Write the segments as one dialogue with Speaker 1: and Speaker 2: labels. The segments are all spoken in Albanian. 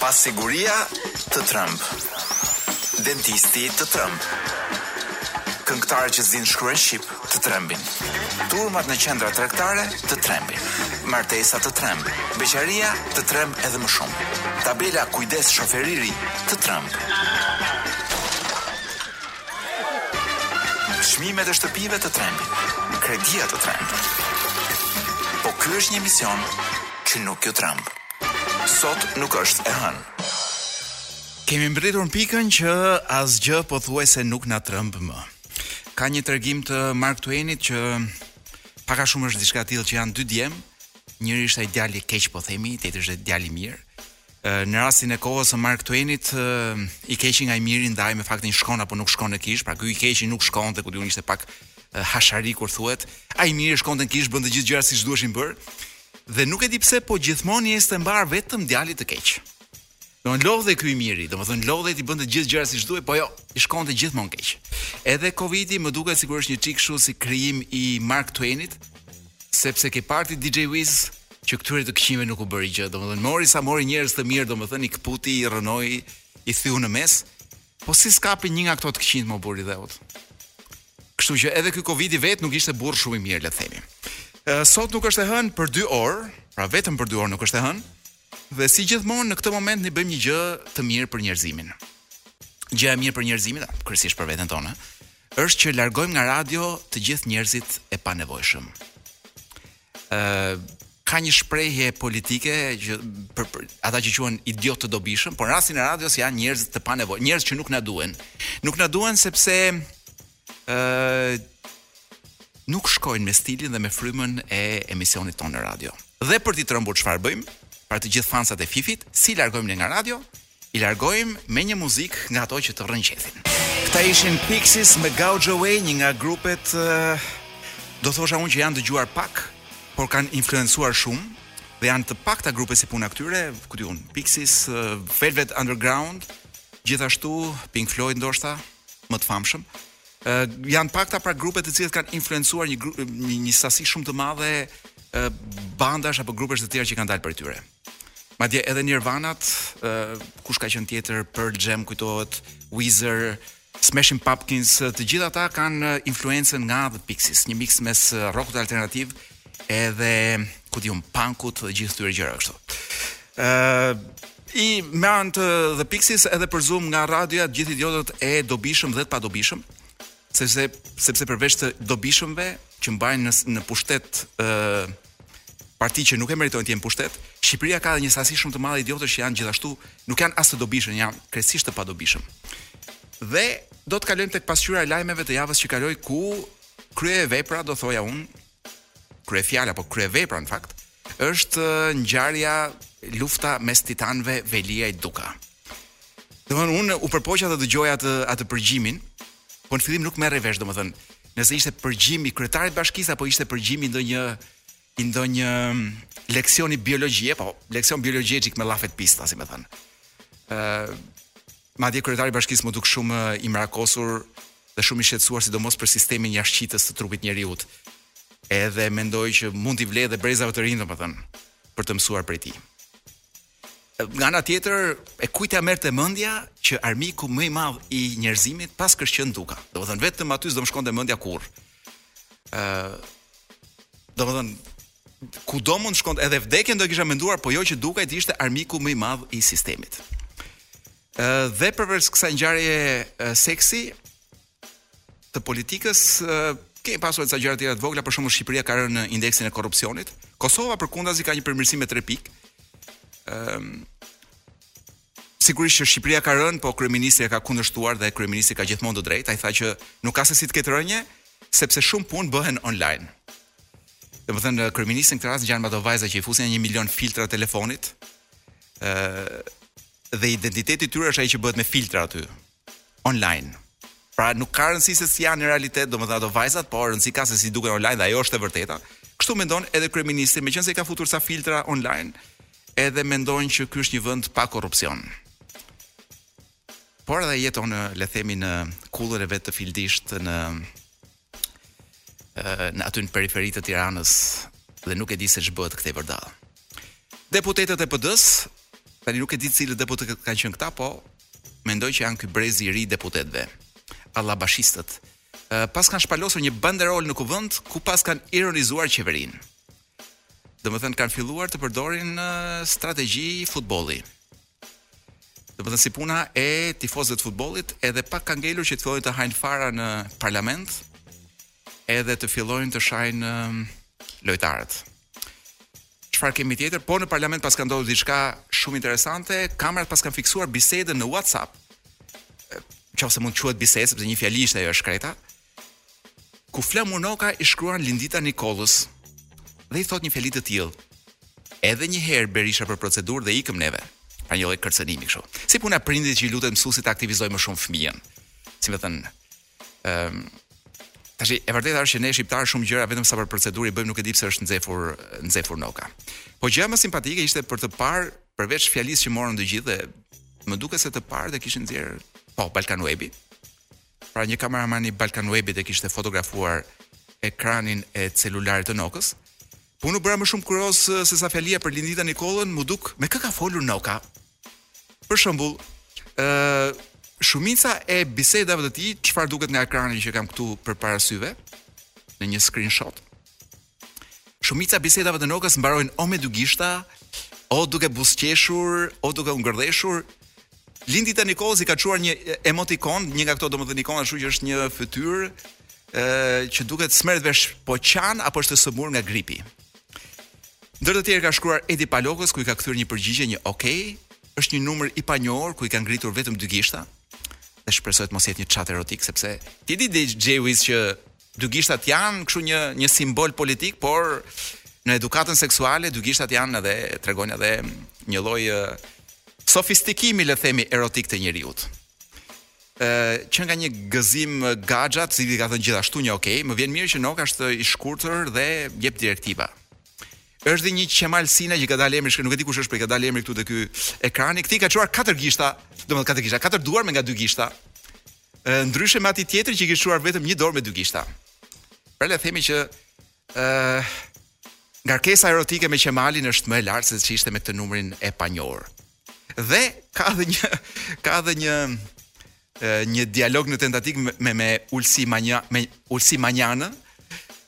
Speaker 1: Pasiguria të tremb, dentisti të tremb, këngëtarët që s'dinë të shkruajnë shqip të trembin, turmat në qendra tregtare të trembin, martesa të tremb, beqaria të tremb edhe më shumë, tabela kujdes shofer i ri të tremb. Çmimet e shtëpive të trembin, kredia të tremb. Po ky është një emision që nuk ju tremb. Sot nuk është e hënë.
Speaker 2: Kemi mbërritur në pikën që asgjë pothuajse nuk na tremb më. Ka një tregim të Mark Twainit që pak a shumë është diçka e tillë që janë dy djem, njëri ishte djalë i keq po themi, tjetri ishte djalë i mirë. Në rastin e kohës së Mark Twainit, i keqi nga i miri ndahej me faktin shkon apo nuk shkon në kishë, pra ky i keqi nuk shkonte, ku di unë ishte pak hashari ku thuhet, ai i miri shkonte në kishë bënte gjithë gjërat siç duheshin bërë. Dhe nuk e di pse po gjithmonë i ecte mbarë vetëm djalit të keq. Do të lodhej ky i miri, domethënë lodhej t'i bënte gjithë gjërat siç duhet, po jo, i shkonte gjithmonë keq. Edhe Covidi më duket sikur është një çik kështu si krijim i Mark Twainit, Sepse ke parë ti DJ Wiz që këtyre të këqinjve nuk u bëri gjë, domethënë mori sa mori njerëz të mirë, domethënë i këputi, i rrënoi, i thyu në mes. Po si s'kapi një nga këto të këqinjt more burr i dheut. Kështu që edhe ky Covidi vetë nuk ishte burrë shumë i mirë, le të themi. Sot nuk është e hënë për 2 orë, pra vetëm për 2 orë nuk është e hënë. Dhe si gjithmonë në këtë moment ne bëjmë një gjë të mirë për njerëzimin. Gjëja e mirë për njerëzimin, kryesisht për veten tonë, është që largojmë nga radio të gjithë njerëzit e panevojshëm. Ë ka një shprehje politike që për, për ata që quhen idiotë të dobishëm, po në rastin e radios janë njerëz të panevoj, njerëz që nuk na duhen. Nuk na duhen sepse ë nuk shkojnë me stilin dhe me frymën e emisionit tonë në radio. Dhe për t'i trembur çfarë bëjmë? Pra të gjithë fansat e Fifit, si largojmë ne nga radio? I largojmë me një muzikë nga ato që të rrënqethin. Këta ishin Pixies me Gouge Away, një nga grupet uh, do thosha unë që janë dëgjuar pak, por kanë influencuar shumë dhe janë të pakta grupe si puna këtyre, ku di unë, Pixies, uh, Velvet Underground, gjithashtu Pink Floyd ndoshta më të famshëm. Uh, janë të pakta pra grupe të cilat kanë influencuar një, një një sasi shumë të madhe uh, bandash apo grupesh të tjera që kanë dalë prej tyre. Madje edhe Nirvanat, uh, kush ka qenë tjetër Pearl Jam kujtohet, Weezer, Smashing Pumpkins, të gjithë ata kanë influencën nga The Pixies, një mix mes rockut alternativ edhe ku di un punkut dhe gjithë këtyre gjërave kështu. Ë uh, i me anë të The Pixies edhe përzumë nga radioja të gjithë idiotët e dobishëm dhe të padobishëm, sepse sepse përveç të dobishëmve që mbajnë në, në pushtet ë uh, parti që nuk e meritojnë të jenë pushtet. Shqipëria ka dhe një sasi shumë të madhe idiotësh që janë gjithashtu, nuk janë as të dobishëm, janë krejtësisht të padobishëm. Dhe do të kalojmë tek pasqyra e lajmeve të javës që kaloi ku kryevepra do thoja unë, kryefjala apo kryevepra në fakt, është ngjarja lufta mes titanëve Veliaj Duka. Domethënë unë u përpoqa të dëgjoja atë atë përgjimin, Po në fillim nuk merrej vesh, domethënë, nëse ishte përgjim i kryetarit bashkisë apo ishte përgjim i ndonjë i ndonjë mm, leksioni biologjie, po leksion biologjie çik me llafe të pista, si me thënë. Ë madje kryetari i bashkisë m'u duk shumë eh, i merakosur dhe shumë i shqetësuar sidomos për sistemin jashtëqitës të trupit të njeriut. Edhe mendoj që mund t'i vlejë dhe brezave të rinj, domethënë, për të mësuar prej tij. Nga ana tjetër, e kujt ia merrte mendja që armiku më i madh i njerëzimit paskësh qenë Duka. Domethënë vetëm aty s'do më shkonte mendja kurrë. ë uh, Domethënë kudo mund të shkonte edhe vdekjen do e kisha menduar, po jo që Duka të ishte armiku më i madh i sistemit. ë uh, Dhe përveç kësaj ngjarjeje uh, seksi, të politikës kemi pasur ca gjëra të tjera të vogla, për shembull Shqipëria ka rënë në indeksin e korrupsionit. Kosova përkundrazi ka një përmirësim me 3 pikë. Ëm um, Sigurisht që Shqipëria ka rënë, po kryeministri e ka kundërshtuar dhe kryeministri ka gjithmonë të drejtë. Ai tha që nuk ka se si të ketë rënie, sepse shumë punë bëhen online. Domethënë, kryeministri në këtë rast ngjan me ato vajza që i fusin një milion filtra telefonit, ë dhe identiteti i tyre është ai që bëhet me filtra aty. online. Pra nuk ka rëndësi se si janë në realitet, domethënë ato vajzat, por rëndësi ka se si duken online dhe ajo është e vërteta. Kështu mendon edhe kryeministri, meqenëse i ka futur ca filtra online, edhe mendon që ky është një vend pa korrupsion. Por edhe jeton në, le të themi në kullën e vet të fildishtë në në aty në periferi të Tiranës dhe nuk e di se ç'bëhet këtej vërdall. Deputetët e PD-s, tani nuk e di cilët deputetë kanë qenë këta, po mendoj që janë ky brezi i ri i deputetëve. Allabashistët. Paskan shpalosur një banderolë në kuvend ku paskan ironizuar qeverinë. Domethënë kanë filluar të përdorin strategji futbolli. Domethënë si puna e tifozëve të futbollit, edhe pak ka ngelur që të fillojnë të hajnë fara në parlament, edhe të fillojnë të shajnë lojtarët. Çfarë kemi tjetër? Po në parlament pas ka ndodhur diçka shumë interesante, kamerat pas kanë fiksuar bisedën në WhatsApp. Qoftë se mund të quhet bisedë, sepse një fjali ishte ajo e shkreta, Ku Flamur Noka i shkruan Lindita Nikollës dhe i thotë një fjali të tillë. Edhe një herë Berisha për procedurë dhe ikëm neve. Pra një lloj kërcënimi kështu. Si puna e prindit që i lutet mësuesit të aktivizojë më shumë fëmijën. Domethënë, ëm Tash e vërteta është që ne shqiptarët shumë gjëra vetëm sa për procedurë i bëjmë nuk e di pse është nxefur nxefur Noka. Po gjëja më simpatike ishte për të parë përveç fjalisë që morën të gjithë dhe më duket se të parët e kishin nxjerr po Balkan Webi. Pra një kameraman i Balkan Webit e kishte fotografuar ekranin e celularit të Nokës. Po unë u bëra më shumë kurioz se sa fjalia për Lindita Nikollën, m'u duk me kë ka folur Noka. Për shembull, ë uh, shumica e bisedave të tij, çfarë duket nga ekrani që kam këtu përpara syve, në një screenshot, Shumica e bisedave të Nokës mbarojnë o me dy gishta, o duke buzëqeshur, o duke u ngërdheshur. Lindita Nikollës i ka çuar një emotikon, një nga këto domethënë ikona, kështu që është një fytyrë ë që duket s'merret vesh po qan apo është e sëmurë nga gripi. Ndër të tjera i ka shkruar Edi Palokës ku i ka kthyer një përgjigje një ok, është një numër i panjohur ku i ka ngritur vetëm dy gishta. Dhe shpresoj të mos jetë një chat erotik sepse ti e di DJ Wiz që Dy gishtat janë kështu një një simbol politik, por në edukatën seksuale dy gishtat janë edhe tregojnë edhe një lloj sofistikimi le të themi erotik të njeriu. Ë që nga një Gëzim Gaxha, cilit i ka thënë gjithashtu një okay, më vjen mirë që Noka është i shkurtër dhe jep direktiva. Është dhe një Qemal Sina që ka dalë emri, nuk e di kush është, por ka dalë emri këtu te ky ekrani. Këtij i ka çuar katër gishta, domethënë katër gishta, katër duar me nga dy gishta. Ndryshe me atë tjetrin që i kish çuar vetëm një dorë me dy gishta. Pra le të themi që ë uh, ngarkesa erotike me Qemalin është më e lartë se ç'ishte me këtë numrin e panjohur. Dhe ka edhe një ka edhe një një dialog në tentativë me me, me Ulsi Manja me Ulsi Manjanë,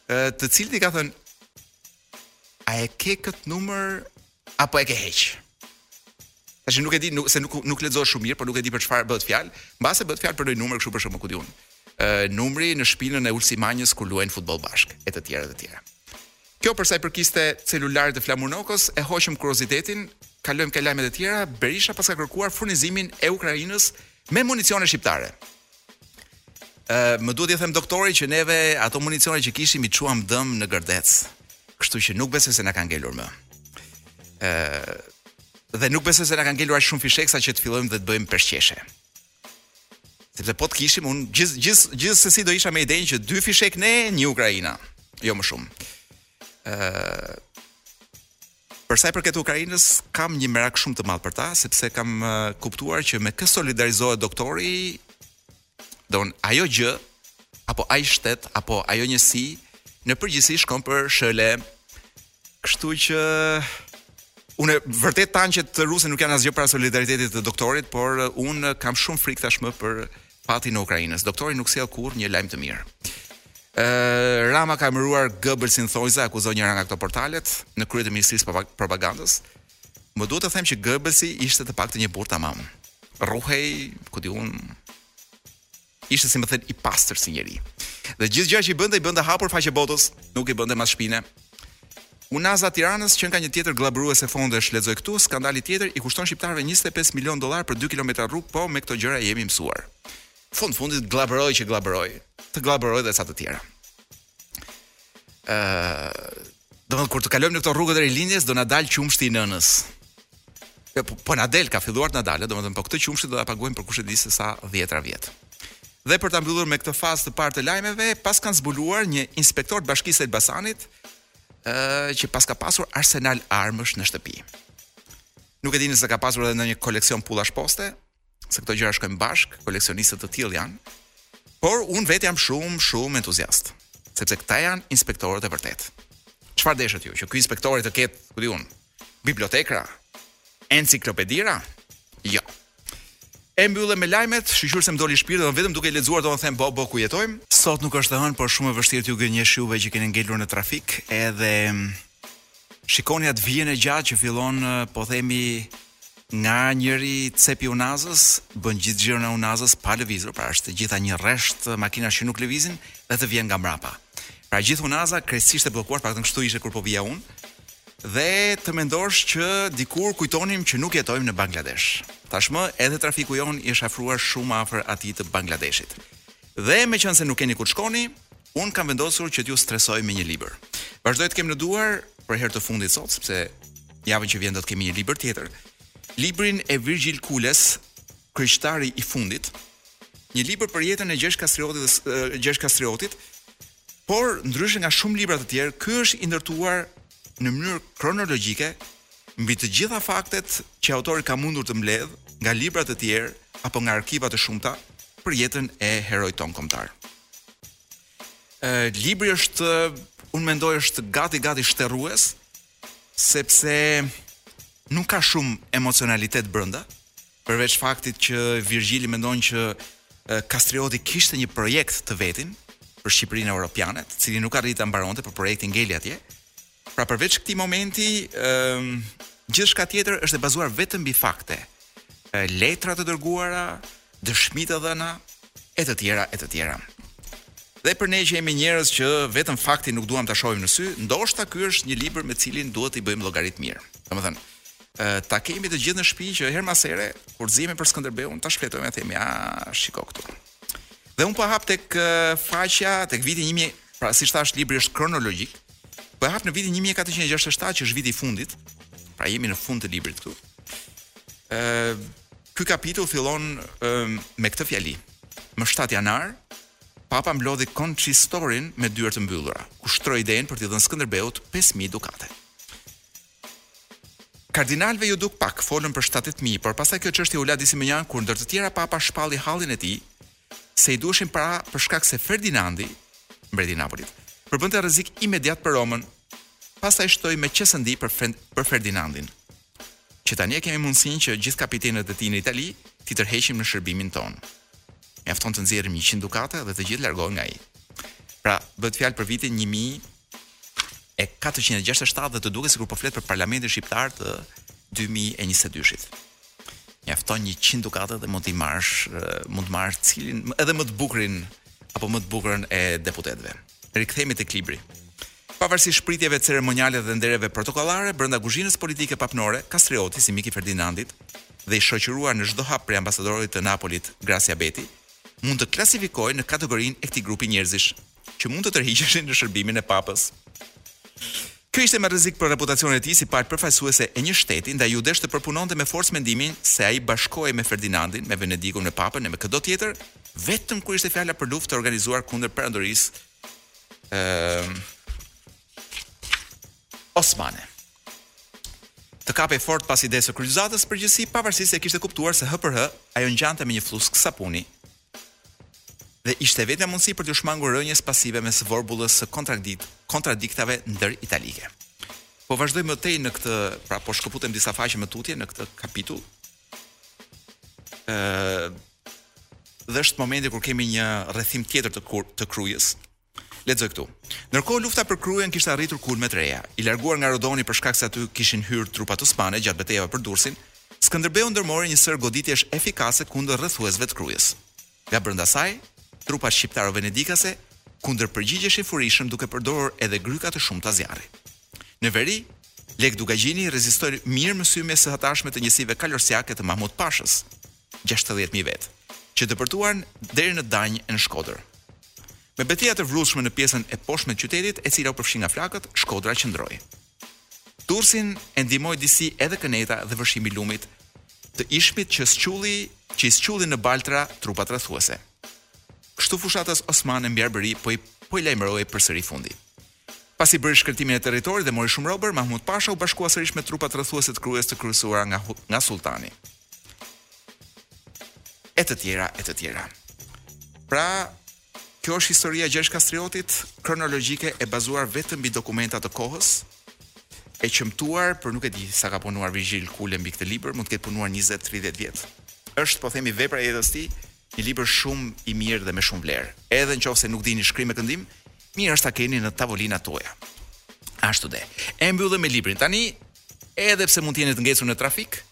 Speaker 2: të cilit i ka thënë a e ke kët numër apo e ke heq. Tash nuk e di, nuk se nuk nuk lexoj shumë mirë, por nuk e di për çfarë bëhet fjalë. Mbase bëhet fjalë për një numër kështu për shembull ku di unë. Ë numri në shpinën e Ulsi Manjës kur luajnë futboll bashkë, e të tjera të tjera. Kjo për sa i përkiste celularit të Flamur Nokës, e hoqëm kuriozitetin, kalojmë ke lajmet e tjera, Berisha paska kërkuar furnizimin e Ukrainës me municione shqiptare. Ë, më duhet t'i them doktorit që neve ato municione që kishim i çuam dëm në Gërdec. Kështu që nuk besoj se na ka ngelur më. Ë, dhe nuk besoj se na ka ngelur aq shumë fishek sa që të fillojmë dhe të bëjmë përshesh. Sepse po të kishim un gjith gjith gjithsesi do isha me idenë që dy fishek ne, një Ukraina, jo më shumë. Ë, Për sa i përket Ukrainës, kam një merak shumë të madh për ta, sepse kam uh, kuptuar që me kë solidarizohet doktori, don ajo gjë apo ai shtet apo ajo njësi në përgjithësi shkon për lesh. Kështu që unë vërtet tanket ruse nuk janë asgjë para solidaritetit të doktorit, por uh, unë kam shumë frikë tashmë për Fatin e Ukrainës. Doktori nuk sjell kurrë një lajm të mirë. Ë Rama ka emëruar Goebbelsin thonjza, akuzon njëra nga këto portalet në krye të Ministrisë së Propagandës. Më duhet të them që Goebbelsi ishte të paktën një burrë tamam. Rruhej, ku di un, ishte si me thënë i pastër si njeri. Dhe gjithçka që i bënte i bënte hapur faqe botës, nuk i bënte mas shpine. Unaza e Tiranës qenka një tjetër gllabëruese fondesh lexoj këtu, skandali tjetër, i kushton shqiptarëve njëzet e pesë milionë dollarë për dy kilometra rrugë po me këto gjëra jemi mësuar. Fund fundit gllabëroi që gllabëroi, të gllabërojë dhe ca të tjera. Ëh, domethënë kur të kalojmë në këto rrugët e Rilindjes do na dalë qumështi i nënës. E, po, po na del, ka filluar të na dalë, domethënë po këtë qumësht do ta paguajmë për kush e di se sa dhjetra vjet. Dhe për ta mbyllur me këtë fazë të parë të lajmeve, paskan zbuluar një inspektor të Bashkisë së Elbasanit, ë që paska pasur arsenal armësh në shtëpi. Nuk e di nëse ka pasur edhe ndonjë koleksion pullash poste, se këto gjëra shkojnë bashkë, koleksionistët të tillë janë. Por un vetë jam shumë shumë entuziast, sepse këta janë inspektorët e vërtetë. Çfarë deshët ju që ky inspektori të ketë, ku di un, bibliotekra, enciklopedira? Jo. E mbyllëm me lajmet, shyqyr se më doli shpirti dhe vetëm duke i lexuar dhe them bo bo ku jetojmë. Sot nuk është e hënë, por shumë e vështirë t'ju gënjesh juve që keni ngelur në trafik, edhe Shikoni atë vijën e gjatë që fillon po themi nga njëri cepi i unazës, bën gjithë xhiron e unazës pa lëvizur, pra është gjitha një rresht makinash që nuk lëvizin dhe të vjen nga mbrapa. Pra gjithë unaza krejtësisht e bllokuar, paktën kështu ishte kur po vija unë. Dhe të mendosh që dikur kujtonim që nuk jetojmë në Bangladesh. Tashmë edhe trafiku jonë i është afruar shumë afër atij të Bangladeshit. Dhe meqenëse nuk keni ku të shkoni, Unë kam vendosur që t'ju stresoj me një libër. Vazhdoj të kem në duar për herë të fundit sot sepse javën që vjen do të kemi një libër tjetër. Librin e Virgjil Kules, Kryqtari i fundit, një libër për jetën e Gjergj Kastriotit, por ndryshe nga shumë libra të tjerë, ky është i ndërtuar në mënyrë kronologjike mbi të gjitha faktet që autori ka mundur të mbledh nga libra të tjerë apo nga arkiva të shumta për jetën e heroit tonë kombëtar. Ë libri është unë mendoj është gati gati shterrues sepse nuk ka shumë emocionalitet brenda përveç faktit që Virgjili mendon që Kastrioti kishte një projekt të vetin për Shqipërinë Europiane, të cilin nuk arriti ta mbaronte por projekti ngeli atje. Pra përveç këtij momenti, ë um, gjithçka tjetër është e bazuar vetëm mbi fakte. Letra të dërguara, dëshmi të dhëna e të tjera e të tjera. Dhe për ne që jemi njerëz që vetëm faktin nuk duam ta shohim në sy, ndoshta ky është një libër me cilin duhet t'i bëjmë llogaritë mirë. Domethënë, ë ta kemi të gjithë në shtëpi që herë mas here kur zihemi për Skënderbeun ta shfletojmë e themi, "Ah, shiko këtu." Dhe unë po e hap tek faqja, tek viti 1000, pra siç thashë libri është kronologjik. Po e hap në vitin 1467 që është viti i fundit. Pra jemi në fund të librit këtu. Ë ky kapitull fillon me këtë fjali. Më 7 janar Papa mblodhi koncistorin me dyer të mbyllura, ku shtroi idenë për t'i dhënë Skënderbeut 5000 dukate. Kardinalëve iu duk pak, folën për shtatë-tetë mijë, por pastaj kjo çështje u la disi mënjanë kur ndër të tjera Papa shpalli hallin e tij se i duheshin para për shkak se Ferdinandi, mbreti i Napolit, përbënte rrezik imediat për Romën. Pastaj shtoi me qesëndi për për Ferdinandin, që tani e kemi mundësinë që gjithë kapitenët e tij në Itali t'i tërheqim në shërbimin tonë. Mjafton të nxjerrim njëqind dukate dhe të gjithë largohen nga ai. Pra, bëhet fjalë për vitin një mijë e katërqind e gjashtëdhjetë e shtatë dhe të duket sikur po flet për parlamentin shqiptar të dy mijë e njëzet e dyshit mjafton 100 dukate dhe mund të marrësh mund të marrësh cilin edhe më të bukurin apo më të bukurën e deputetëve rikthehemi tek libri Pavarësisht pritjeve ceremoniale dhe ndereve protokollare brenda kuzhinës politike papnore, Kastrioti si mik i Ferdinandit dhe i shoqëruar në çdo hap prej ambasadorit të Napolit, Gracia Beti, mund të klasifikohej në kategorinë e këtij grupi njerëzish që mund të tërhiqeshin në shërbimin e Papës. Kjo ishte me rrezik për reputacionin e tij si palë përfaqësuese e një shteti, ndaj iu desh të përpunonte me forcë mendimin se ai bashkohej me Ferdinandin, me Venedikun, me Papën e me këdo tjetër, vetëm kur ishte fjala për luftë të organizuar kundër perandorisë ë ehm, Osmane. Të kapej fort pas idesë së kryqëzatës në përgjithësi, pavarësisht se kishte kuptuar se hëpërhë ajo ngjante me një flluskë sapuni, Dhe ishte e vetmja mundësi për t'iu shmangur rënies pasive mes vorbullës së kontradikt, kontradiktave ndër italike. Po vazhdoj më tej në këtë, pra po shkëputem disa faqe më tutje në këtë kapitull. Ëh, dhe është momenti kur kemi një rrethim tjetër të kur, të Krujës, Lexoj këtu. Ndërkohë lufta për Krujën kishte arritur kulme të reja. I larguar nga Rodoni për shkak se aty kishin hyrë trupat osmane gjatë betejave për Durrësin, Skënderbeu ndërmori një sërë goditjesh efikase kundër rrethuesve të Krujës. Nga brenda saj, trupat shqiptaro-venedikase kundërpërgjigjeshin furishëm duke përdorur edhe gryka të shumta zjarri. Në veri, Lek Dukagjini i rezistoi mirë mësymjes së hatashme të njësive kalorësiake të Mahmut Pashës. gjashtëdhjetë mijë vetë, që depërtuan deri në Danjë e në Shkodër. Me beteja të vrullshme në pjesën e poshtme të qytetit, e cila u përfshi nga flakët, Shkodra qëndroi. Durrësin e ndihmoi disi edhe këneta dhe vërshimi i lumit të Ishmit që squlli që i squlli në baltra trupat rrethuese. Kështu fushatës osmane mbi Arbëri po i po i lajmërohej përsëri fundi. Pasi bëri shkretimin e territorit dhe mori shumë robër, Mahmud Pasha u bashkua sërish me trupat rrethuese të Krujës të kryesuara nga nga sulltani. E të tjera, e të tjera. Pra, kjo është historia e Gjergj Kastriotit, kronologjike e bazuar vetëm mbi dokumenta të kohës, e qëmtuar, për nuk e di sa ka punuar Virgjil Kule mbi këtë libër, mund të ketë punuar 20-30 vjet. Është, po themi, vepra e jetës së tij, Një libër shumë i mirë dhe me shumë vlerë. Edhe në qoftë se nuk dini shkrim e këndim, mirë është ta keni në tavolinat tuaja. Ashtu de. E mbyllëm me librin. Tani, edhe pse mund të jeni të ngecur në trafik,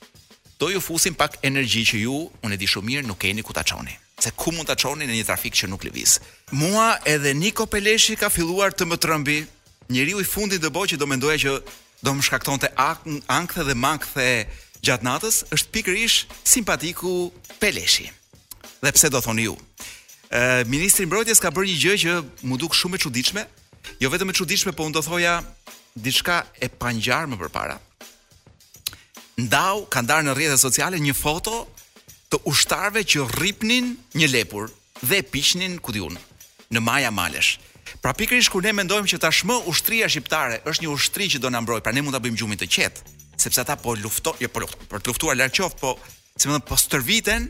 Speaker 2: do ju fusim pak energji që ju, unë e di shumë mirë, nuk keni ku ta çoni. Se ku mund ta çoni në një trafik që nuk lëviz. Mua edhe Niko Peleshi ka filluar të më trembi, njeriu i fundit në botë që do mendoja që do më shkaktonte ankthe dhe makthe gjatë natës, është pikërisht simpatiku Peleshi. Dhe pse do thoni ju? Ë ministri i mbrojtjes ka bërë një gjë që m'u duk shumë e çuditshme, jo vetëm e çuditshme, po unë do thoja diçka e pangjarë më përpara. Ndau ka ndarë në rrjetet sociale një foto të ushtarëve që rripnin një lepur. dhe e piqnin ku di unë në maja malesh. Pra pikërisht kur ne mendojmë që tashmë ushtria shqiptare është një ushtri që do na mbrojë, pra ne mund ta bëjmë gjumin të qetë, sepse ata po luftojnë, jo po luftojnë, për të luftuar larg qoftë, po si me thënë po stërviten,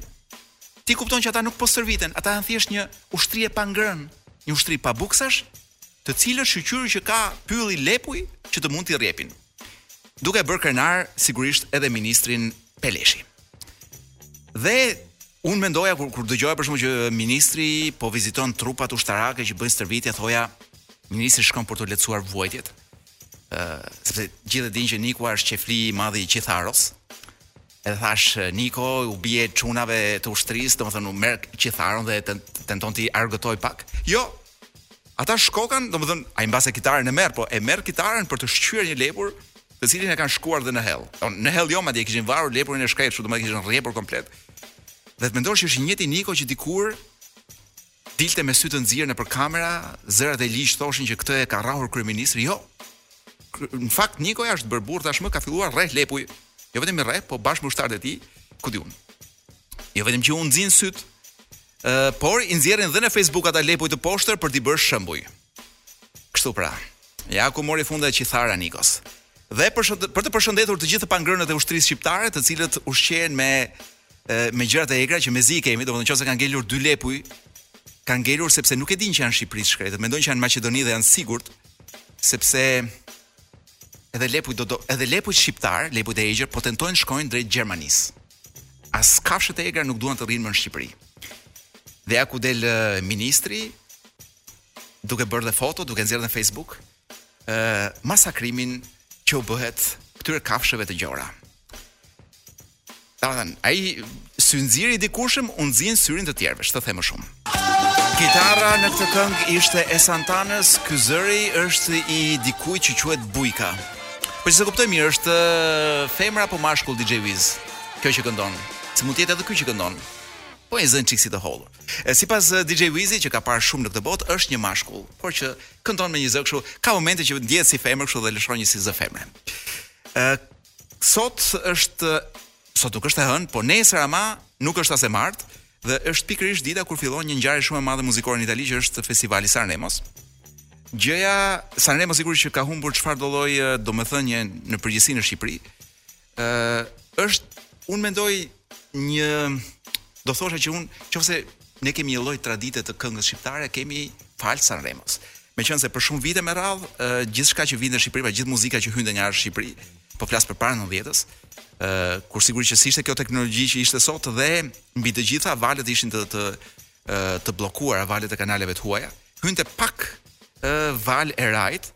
Speaker 2: ti kupton që ata nuk po stërviten, ata janë thjesht një ushtri e pangrënë, një ushtri pabuksash, të cilët shyqyr që ka pylli lepuj që të mund t'i rrjepin. duke bërë krenar sigurisht edhe ministrin Peleshi. Dhe unë mendoja kur kur dëgjoja për shembull që ministri po viziton trupat ushtarake që bëjnë stërvitje, thoja ministri shkon për t'u lehtësuar vuajtjet. ë uh, sepse gjithë e dinë që Nikua është qejfli i madh i kitarës. Edhe thashë Niko u bie çunave të ushtrisë, domethënë u merr kitarën dhe tenton t'i argëtojë pak. Jo. Ata shkokan, domethënë ai mbase kitarën e merr, po e merr kitarën për të shqyer një lepur të cilin e kanë shkuar dhe në hell. Në hell jo, madje kishin varur lepurin e shkretë, kështu domethënë e kishin rrjepur komplet. Dhe të mendosh që është i njëjti Niko që dikur Dilte me sy të nxirë nëpër kamera, zërat e ligj thoshin që këtë e ka rrahur kryeministri. Jo. Në fakt Nikoja është bërë burrë tashmë ka filluar rreh lepuj. Jo vetëm i rreh, po bashkë me ushtarët e tij, ku diun. Jo vetëm që u nxin sytë, por i nxjerrin dhe në Facebook ata lepuj të poshtër për t'i bërë shembuj. Kështu pra. Ja ku mori fund dhe kitara e Nikos. Dhe për, për të përshëndetur të gjithë të pangrënët e ushtrisë shqiptare, të cilët ushqehen me me gjërat e egra që mezi i kemi, domethënë nëse kanë ngelur dy lepuj, kanë ngelur sepse nuk e dinë që janë në Shqipëri të shkretët, mendojnë që janë në Maqedoni dhe janë të sigurt sepse edhe lepujt do do edhe lepujt shqiptarë, lepujt e egër po tentojnë të shkojnë drejt Gjermanisë. As kafshët e egra nuk duan të rrinë më në Shqipëri. Dhe ja ku del ministri, duke bërë dhe foto, duke nxjerrë në Facebook, ë masakrimin që u bëhet këtyre kafshëve të gjora. Domethënë, ai synxiri i dikurshëm, u nxin syrin të tjerëve, s'të them më shumë. Kitara në këtë këngë ishte e Santanës, ky zëri është i dikujt që quhet Buika. Po s'e kuptoj mirë, është femër apo mashkull DJ Wiz? Kjo që këndon. Se mund të jetë edhe ky që këndon. Po e ka zërin çik si të hollë. Sipas DJ Wizit që ka parë shumë në këtë botë, është një mashkull, por që këndon me një zë kështu, ka momente që ndjehet si femër kështu dhe lëshon një si zë femre. Ë sot është sot nuk është e hënë, po nesër ama nuk është as e martë dhe është pikërisht dita kur fillon një ngjarje shumë e madhe muzikore në Itali që është festivali i Sanremos. Gjëja Sanremo sigurisht që ka humbur çfarëdolloj domethënieje në përgjithësi në Shqipëri. ë është un mendoj unë do thosha që unë nëse ne kemi një lloj tradite të këngës shqiptare, e kemi falë Sanremos. Meqenëse për shumë vite me radhë, gjithçka që vinte në Shqipëri, pra gjithë muzika që hynte nga Shqipëri, po flas për para nëntëdhjetës, uh, kur sigurisht që s'ishte kjo teknologji që është sot dhe mbi të gjitha valët ishin të të uh, të bllokuara valët e kanaleve të huaja, hynte pak uh, vala e RAI-t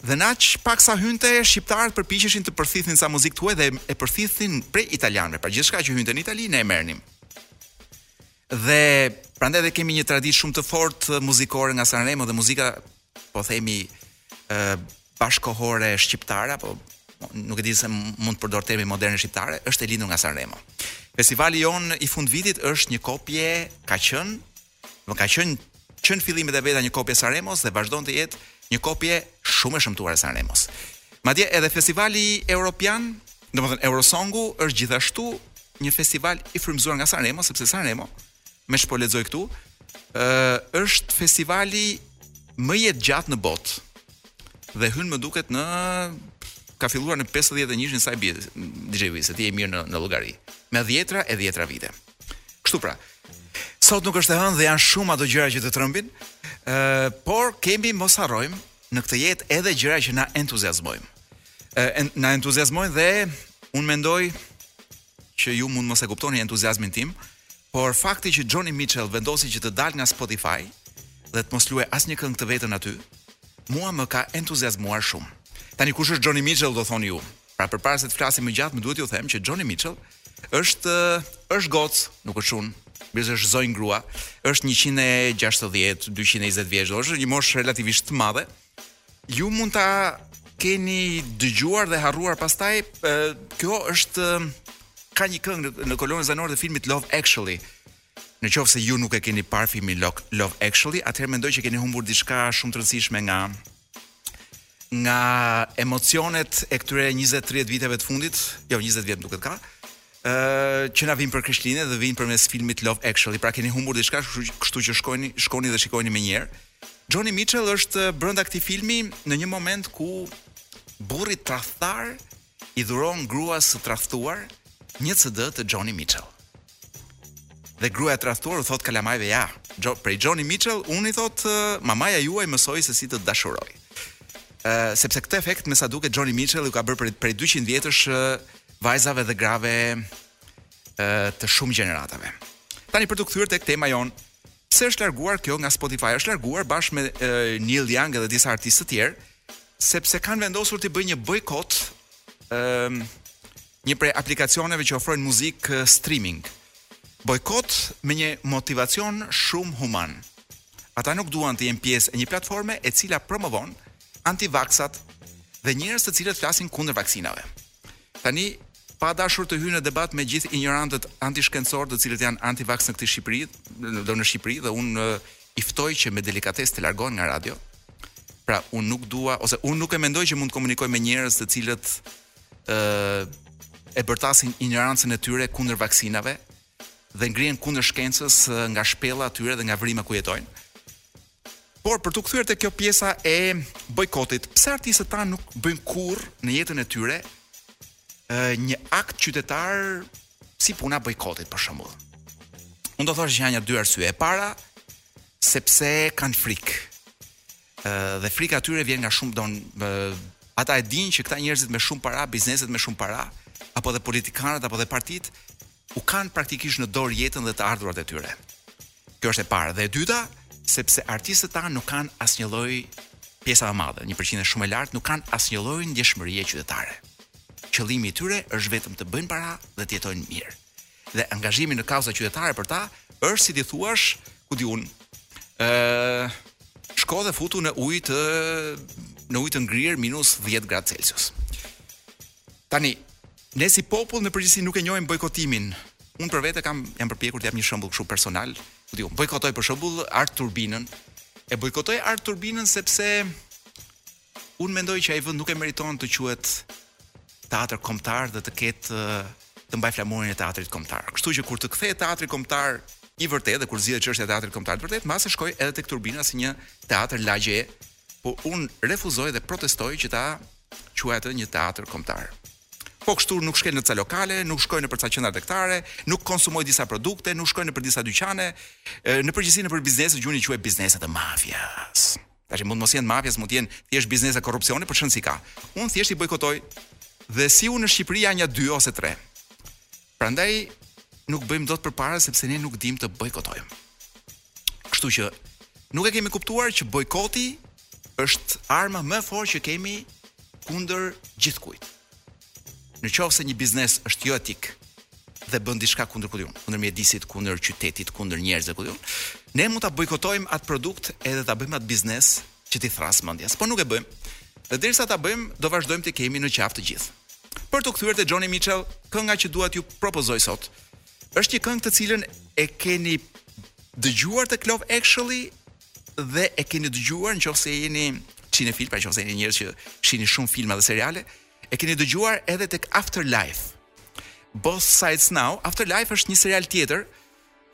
Speaker 2: Dhe në aq pak sa hynte, shqiptarët përpiqeshin të përthithnin ca muzikë të huaj dhe e përthithnin prej italianëve. Pra gjithçka që hynte në Itali ne e merrnim. Dhe prandaj dhe kemi një traditë shumë të fortë muzikore nga Sanremo dhe muzika po themi ë bashkëkohore shqiptare apo nuk e di nëse mund të përdoret termi moderne shqiptare, është e lindur nga Sanremo. Festivali jonë i fundvitit është një kopje ka qenë Më ka qenë që në fillimet e veta një kopje e Sanremos dhe vazhdon të jetë një kopje shumë e shëmtuar e Sanremos. Madje edhe festivali europian, domethënë Eurosongu është gjithashtu një festival i frymëzuar nga Sanremo sepse Sanremo me ç'po lexoj këtu, ë është festivali më i gjatë në botë dhe hyn më duket në ka filluar në 51-shin sa i bie DJ Wiz, ti je mirë në në llogari. Me dhjetëra e dhjetëra vite. Kështu pra. Sot nuk është e hënë dhe janë shumë ato gjëra që të trëmbin, ë uh, por kemi mos harrojmë në këtë jetë edhe gjëra që na entuziazmojnë. Ë uh, na entuziazmojnë dhe unë mendoj që ju mund të mos e kuptoni entuziazmin tim, por fakti që Joni Mitchell vendosi që të dalë nga Spotify dhe të mos luajë asnjë këngë të vetën aty, mua më ka entuziazmuar shumë. Tani kush është Joni Mitchell do thoni ju? Pra përpara se të flasim më gjatë, më duhet t'ju them që Joni Mitchell është është gocë, nuk është çun, biles është zonjë grua, është 160, 220 vjeç, është një moshë relativisht të madhe. Ju mund ta keni dëgjuar dhe harruar pastaj, kjo është ka një këngë në kolonën zanore të filmit Love Actually. Në qoftë se ju nuk e keni parë filmin Love Actually, atëherë mendoj që keni humbur diçka shumë të rëndësishme nga nga emocionet e këtyre 20-30 viteve të fundit, jo 20 vjet më duket ka, ë që na vijnë për Krishtlindje dhe vijnë përmes filmit Love Actually. Pra keni humbur diçka, kështu që shkojni, shkoni dhe shikojini menjëherë. Joni Mitchell është brenda këtij filmi në një moment ku burri tradhtar i dhuron gruas së tradhtuar një CD të Joni Mitchell. Dhe gruaja e tradhtuar u thotë kalamajve ja, jo, prej Joni Mitchell unë i thotë mamaja juaj mësoi se si të dashuroj. Ë sepse këtë efekt me sa duket Joni Mitchell u ka bërë prej, prej 200 vjetësh vajzave dhe grave ë të shumë gjeneratave. Tani për t'u kthyer tek tema jonë, pse është larguar kjo nga Spotify? Është larguar bashkë me Neil Young dhe disa artistë të tjerë, sepse kanë vendosur t'i bëjnë një bojkot ë një prej aplikacioneve që ofrojnë muzikë streaming. Bojkot me një motivacion shumë human. Ata nuk duan të jenë pjesë e një platforme e cila promovon antivaksat dhe njerëz të cilët flasin kundër vaksinave. Tani pa dashur të hyj në debat me gjithë injorantët antishkencorë të cilët janë antivaks në këtë Shqipëri, do në Shqipëri dhe unë i ftoj që me delikatesë të largohen nga radio. Pra, unë nuk dua ose unë nuk e mendoj që mund të komunikoj me njerëz të cilët ë e bërtasin injorancën e tyre kundër vaksinave dhe ngrihen kundër shkencës nga shpella e tyre dhe nga vrima ku jetojnë. Por për t'u kthyer te kjo pjesa e bojkotit, pse artistët tanë nuk bëjnë kurrë në jetën e tyre ë një akt qytetar si puna bojkotit për shembull. Unë do thosha që janë nja dy arsye. E para, sepse kanë frikë. Ë dhe frika e tyre vjen nga shumë don ata e dinë që këta njerëzit me shumë para, bizneset me shumë para, apo dhe politikanët apo dhe partitë u kanë praktikisht në dorë jetën dhe të ardhurat e tyre. Kjo është e para dhe e dyta, sepse artistët tanë nuk kanë asnjë lloj pjesa më madhe, një përqindje shumë e lartë nuk kanë asnjë lloj ndjeshmërie qytetare. Qëllimi i tyre është vetëm të bëjnë para dhe të jetojnë mirë. Dhe angazhimi në kauza qytetare për ta është si t'i thuash, ku di un, ë shko dhe futu në ujë të në ujë të ngrirë minus 10 gradë Celsius. Tani, ne si popull në përgjithësi nuk e njohim bojkotimin. Unë për vete kam jam përpjekur të jap një shembull kështu personal. Unë diu, bojkotoj për shembull Art Turbinën. E bojkotoj Art Turbinën sepse unë mendoj që ai vend nuk e meriton të quhet teatër kombëtar dhe të ketë të mbaj flamurin e teatrit kombëtar. Kështu që kur të kthehet teatri kombëtar i vërtetë dhe kur të zgjidhet çështja e teatrit kombëtar të vërtetë, mbase shkoj edhe tek Turbina si një teatër lagje Po un refuzoj dhe protestoj që ta quaj atë një teatër kombëtar. Po kështu nuk shkel në ca lokale, nuk shkoj nëpër ca qendra tregtare, nuk konsumoj disa produkte, nuk shkoj nëpër disa dyqane, në përgjithësi nëpër biznese që unë i quaj biznese të mafias. Tash mund të mos jenë të mafias, mund të jenë thjesht biznese korrupsioni, por rëndësi s'ka. Unë thjesht i bojkotoj dhe si unë në Shqipëri janë nja dy ose tre. Prandaj nuk bëjmë dot përpara sepse ne nuk dimë të bojkotojmë. Kështu që nuk e kemi kuptuar që bojkoti është arma më e fortë që kemi kundër gjithkujt. Në qoftë se një biznes është jo etik dhe bën diçka kundër ku di un, kundër mjedisit, kundër qytetit, kundër njerëzve ku di un, ne mund ta bojkotojmë atë produkt edhe ta bëjmë atë biznes që t'i thërrasë mendjes, por nuk e bëjmë. Dhe derisa ta bëjmë, do vazhdojmë të kemi në qafë të gjithë. Për t'u kthyer te Joni Mitchell, kënga që dua t'ju propozoj sot është një këngë të cilën e keni dëgjuar te Love Actually dhe e keni dëgjuar nëse jeni cinefil, pra nëse jeni njerëz që shihni shumë filma dhe seriale, e keni dëgjuar edhe tek Afterlife. Both Sides Now, Afterlife është një serial tjetër.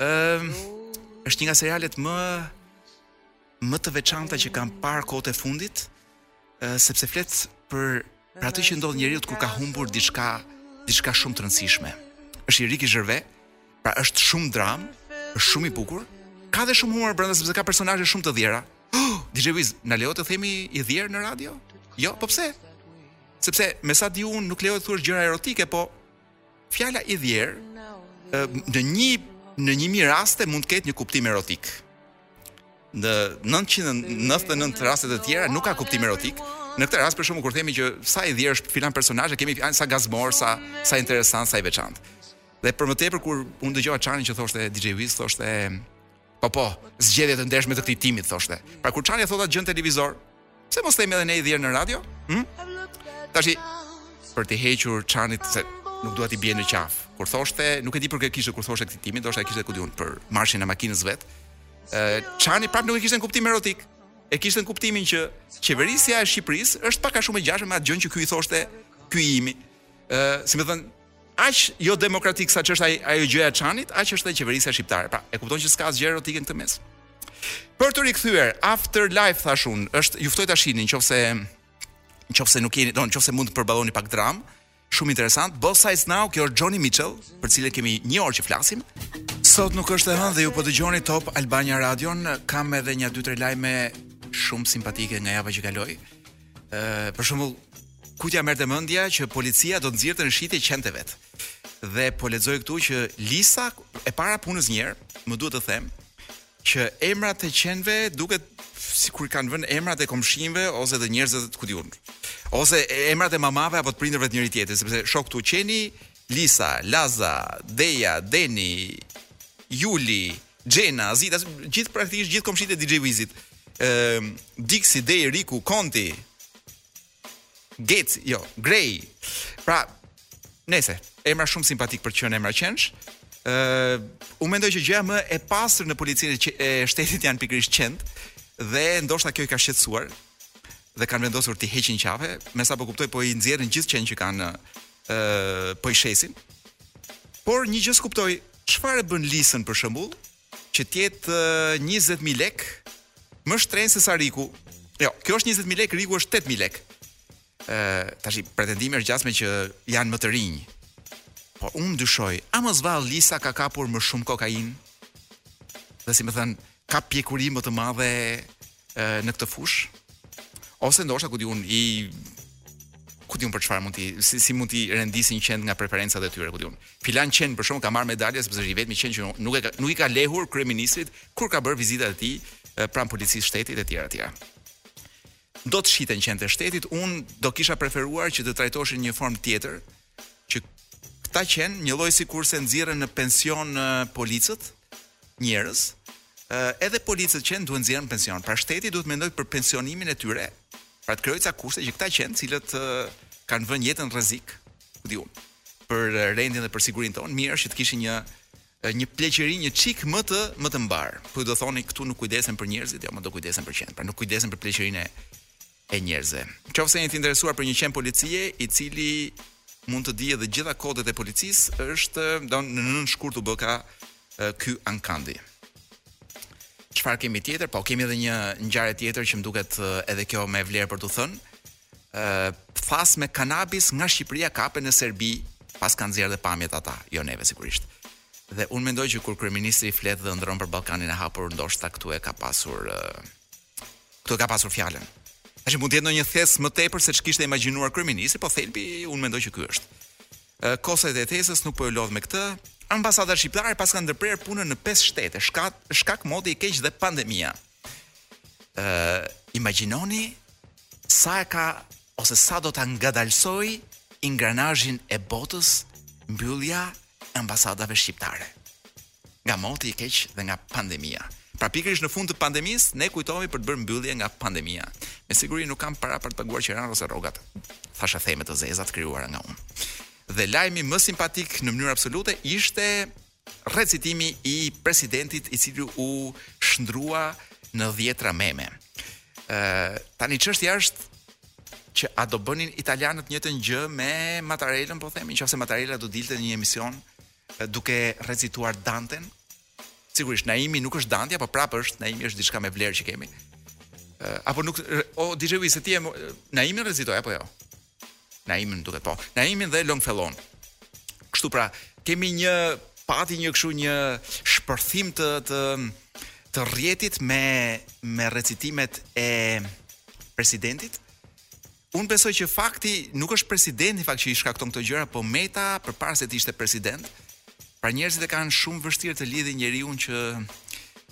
Speaker 2: Ëm, uh, është një nga serialet më më të veçanta që kam parë kohët e fundit, sepse flet për për atë që i ndodh njeriut kur ka humbur diçka, diçka shumë të rëndësishme. Është i Ricky Gervais, pra është shumë dramë, është shumë i bukur, ka dhe shumë humor brenda sepse ka personazhe shumë të dhjera. Oh, DJ Wiz, na lejohet të themi i dhjerë në radio? Jo, po pse? Sepse me sa di unë nuk lejohet të thuash gjëra erotike, po Fjala i dhjerë në një në një mijë raste mund të ketë një kuptim erotik. Në 999 raste të tjera nuk ka kuptim erotik. Në këtë rast për shembull kur themi që sa i dhjerë është filan personazh, kemi fjalën sa gazmor, sa sa interesant, sa i veçantë. Dhe për më tepër kur unë dëgjova Çanin që thoshte DJ Wiz, thoshte Po po, zgjedhje të ndershme të këtij timit thoshte. Pra kur Çani thotë atë gjë në televizor, pse mos themi edhe ne i dhjerë në radio? Hm? Tashi për të hequr Çanit se nuk dua t'i bie në qafë. Kur thoshte, nuk e di për kë kishte kur thoshte këtë timi, ndoshta e kishte ku di unë për marshin e makinës së vet. Ë Çani prapë nuk e kishte në kuptim erotik. E kishte në kuptimin që qeverisja e Shqipërisë është pak a shumë e ngjashme me atë gjënë që ky i thoshte ky i imi. Ë, si me thënë, Aq jo demokratik sa ç'është ajo gjëja e Çanit, aq është dhe qeverisja shqiptare. Pra, e kupton që s'ka asgjë erotike në këtë mes. Për t'u rikthyer After Life thashë unë, është ju ftoj ta shihni nëse nëse nuk jeni, do nëse mund të përballoni pak dramë, shumë interesant. Both Sides Now, kjo është Joni Mitchell, për cilën kemi një orë që flasim. Sot nuk është e hënë dhe ju po dëgjoni Top Albania Radio-n, kam edhe nja dy tre lajme shumë simpatike nga java që kaloi. Ë, për shembull, kujt ia merrte mendja që policia do të nxirrte në shitje qentë e vet. Dhe po lexoj këtu që Lisa e para punës një herë, më duhet të them, që emrat e qenve duket sikur kanë vënë emrat e komshinjve ose të njerëzve të ku di unë. Ose emrat e mamave apo të prindërve të njëri-tjetrit, sepse shoh këtu qeni Lisa, Laza, Deja, Deni, Juli, Xhena, Zita, gjithë praktikisht gjithë komshinjtë e DJ Wizit. Ëm, Dixi, Dej, Riku, Konti. Gec, jo, Grey. Pra, nejse, emra shumë simpatikë për të qenë emra qensh. Ë, unë mendoj që gjëja më e pastër në policinë e qe- e shtetit janë pikërisht qentë dhe ndoshta kjo i ka shqetësuar dhe kanë vendosur t'i heqin qafe, me sa po kuptoj po i nxjerrin gjithë qentë që kanë ë po i shesin. Por një gjë s'kuptoj, Çfarë e bën Lisën për shembull që të jetë 20000 lek më shtrenjtë se sa Riku? Jo, kjo është 20000 lek, Riku është 8000 lek. Ë, tashi pretendimi është gjasme që janë më të rinj. Po unë dyshoj, a mos vallë Lisa ka kapur më shumë kokainë? Dhe si me thënë, ka pjekuri më të madhe në këtë fushë ose ndoshta ku di unë i ku di unë për çfarë mund t'i si, si mund t'i rendisin qentë nga preferencat e tyre ku di unë. Filan qen për shembull ka marrë medalje sepse është i vetmi qen që nuk e ka, nuk i ka lehur kryeministrit kur ka bërë vizitat e tij pranë policisë së shtetit e tjera tjera. Do të shiten qentë e shtetit, unë do kisha preferuar që të trajtoheshin një formë tjetër, që këta qen një lloj sikurse nxirren në pension policët, njerëz, edhe policët qen duhen nxjerrë në pension. Pra shteti duhet të mendojë për pensionimin e tyre. Pra të krijojë ca kushte që këta qen, të cilët kanë vënë jetën në rrezik, ku di unë, për rendin dhe për sigurinë tonë, mirë është që të kishin një një pleqëri një çik më të më të mbarë. Po do thoni këtu nuk kujdesen për njerëzit, jo më do kujdesen për qen. Pra nuk kujdesen për pleqërinë e njerëzve. Qoftë se jeni të interesuar për një qen policie, i cili mund të dijë edhe gjitha kodet e policisë, është diku në nëntë shkurt u bëka ky ankandi. Çfarë kemi tjetër? Po kemi edhe një ngjarje tjetër që më duket edhe kjo me vlerë për t'u thënë. ë Thas me kanabis nga Shqipëria kapen në Serbi, paskan nxjerrë dhe pamjet ata, jo neve sigurisht. Dhe unë mendoj që kur kryeministri flet dhe ëndrron për Ballkanin e hapur, ndoshta këtu e ka pasur Këtu e ka pasur fjalën. Tash mund të jetë ndonjë thes më tepër se ç'kishte imagjinuar kryeministri, po thelbi unë mendoj që ky është. Kostet e thesës nuk po ju lodh me këtë. Ambasada shqiptare paska ndërprerë punën në pesë shtete, shkak, shkak moti i keq dhe pandemia. Ë, imagjinoni sa e ka ose sa do ta ngadalësojë ingranazhin e botës mbyllja ambasadave shqiptare nga moti i keq dhe nga pandemia. Pra pikërisht në fund të pandemisë ne kujtohemi për të bërë mbyllje nga pandemia. Me siguri nuk kanë para për të paguar qiranë ose rrogat, thashetheme të zeza të krijuara nga unë. Dhe lajmi më simpatik në mënyrë absolute ishte recitimi i presidentit i cili u shndërrua në dhjetra meme. Ë tani çështja është që a do bënin italianët të njëjtën gjë me Matarelën, po themi, nëse Matarela do dilte në një emision duke recituar Danten. Sigurisht Naimi nuk është Dante, po prapë është Naimi është diçka me vlerë që kemi. Apo nuk o DJ Wiz se ti e Naimin recitoi apo jo? Naimin duket po. Naimin dhe Longfellow. Kështu pra, kemi një pati një kështu një shpërthim të të të rrjetit me me recitimet e presidentit. Unë besoj që fakti nuk është presidenti fakt që i shkakton këto gjëra, po Meta përpara se të ishte president. Pra njerëzit e kanë shumë vështirë të lidhin njeriun që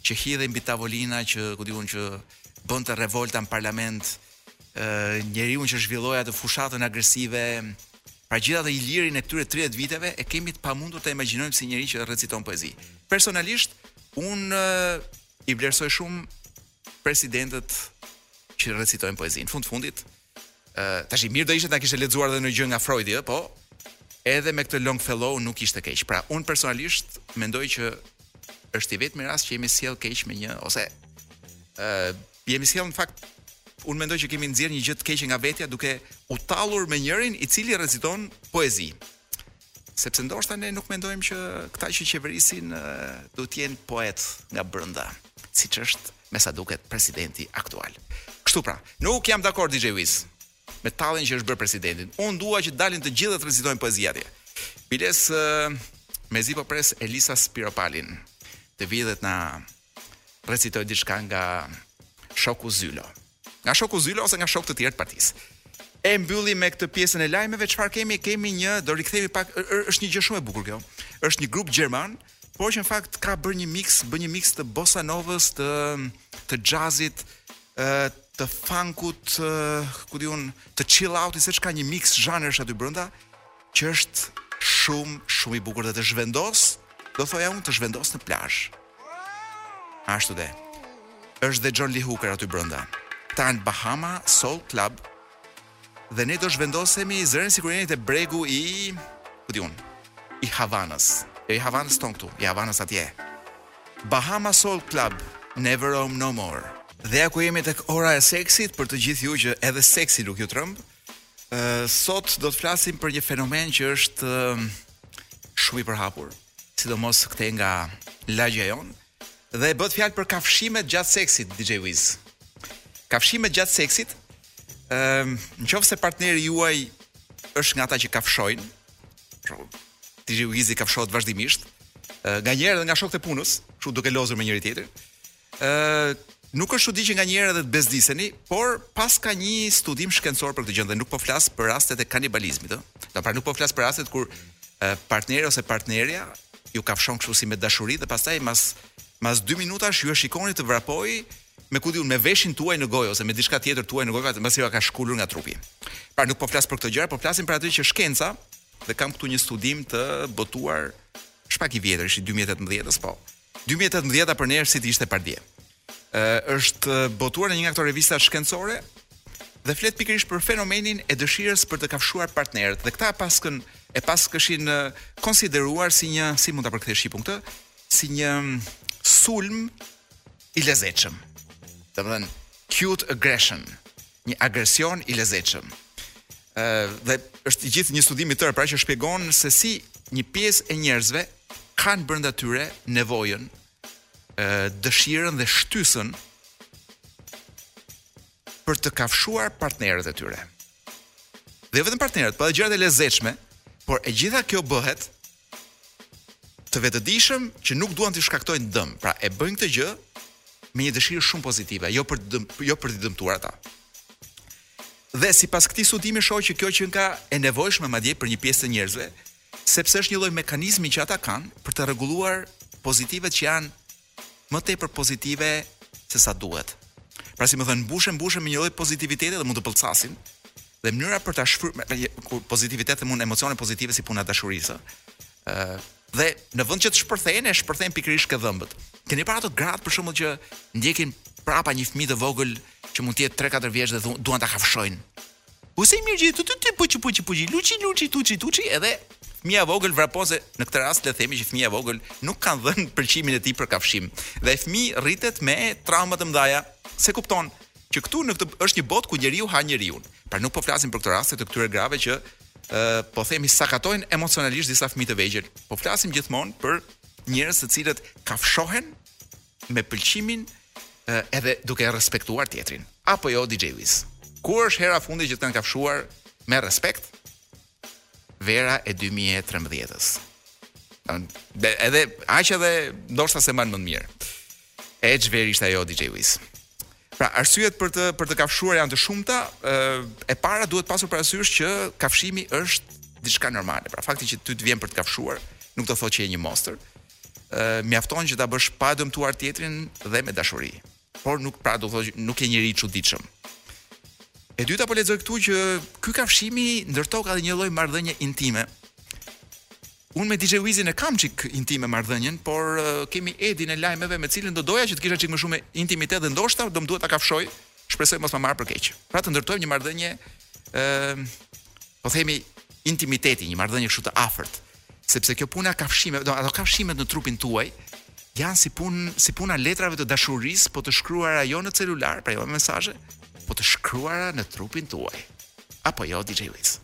Speaker 2: që hidhej mbi tavolina që ku di unë që bënte revolta në parlament, ë njeriun që zhvilloi atë fushatën agresive, pra gjithë atë Ilirin e këtyre 30 viteve e kemi të pamundur të imagjinojmë si njeri që reciton poezi. Personalisht unë i vlerësoj shumë presidentët që recitojnë poezinë. Fund fundit, ë, tashi mirë do ishte ta kishte lexuar edhe ndonjë gjë nga Freudi, po edhe me këtë Longfellow nuk ishte keq. Pra, unë personalisht mendoj që është i vetmi rast që jemi sjellë keq me një ose ë jemi sjellë në fakt unë mendoj që kemi nxjerrë një gjë të keqe nga vetja duke u tallur me njërin i cili reciton poezi. Sepse ndoshta ne nuk mendojmë që këta që qeverisin duhet të jenë poetë nga brenda, siç është me sa duket presidenti aktual. Kështu pra, nuk jam dakord DJ Wiz me talljen që i është bërë presidentit. Unë dua që të dalin të gjithë dhe të recitojnë poezi atje. Biles mezi po pres Elisa Spiropalin. Të vijë dhe të na recitojë diçka nga Shoku Zylo. Nga Shoku Zylo ose nga shokë të tjerë të partisë. E mbyllim me këtë pjesën e lajmeve, çfarë kemi? Kemi një, do rikthehemi pak, është një gjë shumë e bukur kjo. Është një grup gjerman, por që në fakt ka bërë një mix, bën një mix të bossa novës, të të jazzit, ë të funkut, ku di unë, të chill outit, seç ka një mix zhanresh aty brenda. që është shumë shumë i bukur dhe të zhvendos, do thoja unë të zhvendos në plazh. Ashtu dhe. Është dhe John Lee Hooker aty brenda. Janë Bahama Soul Club. Dhe ne do zhvendosemi zëreni sikur jeni te bregu i, ku di unë, i Havanës. Jo i Havanës tonë këtu, i Havanës atje. Bahama Soul Club, Never Roam No More. Dhe ja ku jemi tek ora e seksit për të gjithë ju që edhe seksi nuk ju tremb. Sot do të flasim për një fenomen që është shumë i përhapur, sidomos këtej nga lagjja jonë, dhe bëhet fjalë për kafshimet gjatë seksit DJ Wiz. Kafshimet gjatë seksit, ëm, në qoftë se partneri juaj është nga ata që kafshojnë, DJ Wizi kafshohet vazhdimisht, nganjëherë dhe nga shokët e punës, kështu duke lozur me njëri-tjetrin. Ëh, nuk është çudi që nganjëherë edhe të bezdiseni, por paska një studim shkencor për këtë gjë dhe nuk po flas për rastet e kanibalizmit, ëh. Do pra nuk po flas për rastet kur partneri ose partnerja ju kafshon kështu si me dashuri dhe pastaj mas mas 2 minutash ju e shikoni të vrapojë me ku di unë me veshin tuaj në gojë ose me diçka tjetër tuaj në gojë pasi jua ka shkulur nga trupi. Pra nuk po flas për këto gjëra, po flasim për atë që shkenca dhe kam këtu një studim të botuar është pak i vjetër, është i 2018-s, po. Dy mijë e tetëmbëdhjeta për ne është si të ishte pardje. Ë është botuar në një nga këto revistat shkencore dhe flet pikërisht për fenomenin e dëshirës për të kafshuar partnerët dhe këta paskën e paskëshin konsideruar si një si mund ta përkthej shqip unë këtë, si një sulm i lezetshëm. Domethënë cute aggression. një agresion i lezetshëm. Ë dhe është i gjithë një studim i tërë, pra që shpjegon se si një pjesë e njerëzve kanë brenda tyre nevojën, ë dëshirën dhe shtysën për të kafshuar partnerët e tyre. Dhe jo vetëm partnerët, por edhe gjërat e lezetshme, por e gjitha kjo bëhet të vetëdijshëm që nuk duan të shkaktojnë dëm. Pra e bëjnë këtë gjë me një dëshirë shumë pozitive, jo për dëm, jo për të dëmtuar ata. Dhe sipas këtij studimi shoh që kjo qenka e nevojshme madje për një pjesë të njerëzve, sepse është një lloj mekanizmi që ata kanë për të rregulluar pozitivet që janë më tepër pozitive se sa duhet. Pra si me thënë, mbushen, mbushen me një lloj pozitiviteti dhe mund të pëlcasin. Dhe mënyra për ta shfryrë kur pozitivitet mund emocione pozitive si puna dashurisë. ë dhe në vend që të shpërthejnë, e shpërthejnë pikërisht ke dhëmbët. Keni parë ato gratë për shembull që ndjekin prapa një fëmijë të vogël që mund të jetë 3-4 vjeç dhe duan ta kafshojnë. O sa i mirë që je tututu puçi puçi puçi luçi luçi tuçi tuçi edhe fëmija i vogël vrapon se në këtë rast le të themi që fëmija i vogël nuk kanë dhënë pëlqimin e tij për kafshim dhe ai fëmijë rritet me trauma të mëdha se kupton që këtu në këtë është një botë ku njeriu ha njeriun pra nuk po flasim për këto raste të këtyre grave që ë po themi sakatojnë emocionalisht disa fëmijë të vegjël po flasim gjithmonë për njerëz të cilët kafshohen me pëlqimin edhe duke e respektuar tjetrin. Apo jo DJ Wiz. Kur është hera fundi që të kanë kafshuar me respekt? Vera e 2013-s. Edhe aq edhe ndoshta s'e mban më mirë. E ç'verë ishte ajo DJ Wiz. Pra, arsyet për të për të kafshuar janë të shumta, e para duhet pasur parasysh që kafshimi është diçka normale. Pra, fakti që ty të vjen për të kafshuar nuk do të thotë që je një monstër. mjafton që ta bësh pa e dëmtuar tjetrin dhe me dashuri. Por nuk pra do thotë nuk je njeri i çuditshëm. E dyta po lexoj këtu që ky kafshimi ndërtoka një lloj marrëdhënie intime. Unë me DJ Wizin e kam çik intime marrëdhënien, por uh, kemi Edin e lajmeve me cilin do doja që të kisha çik më shumë intimitet dhe ndoshta do më duhet ta kafshoj, shpresoj mos ma marrë për keq. Pra të ndërtojmë një marrëdhënie ë uh, po themi intimiteti, një marrëdhënie kështu të afërt. Sepse kjo puna kafshime, do ato kafshimet në trupin tuaj janë si punë si puna letrave të dashurisë, po të shkruara jo në celular, pra jo me mesazhe, po të shkruara në trupin tuaj. Apo jo DJ Wiz.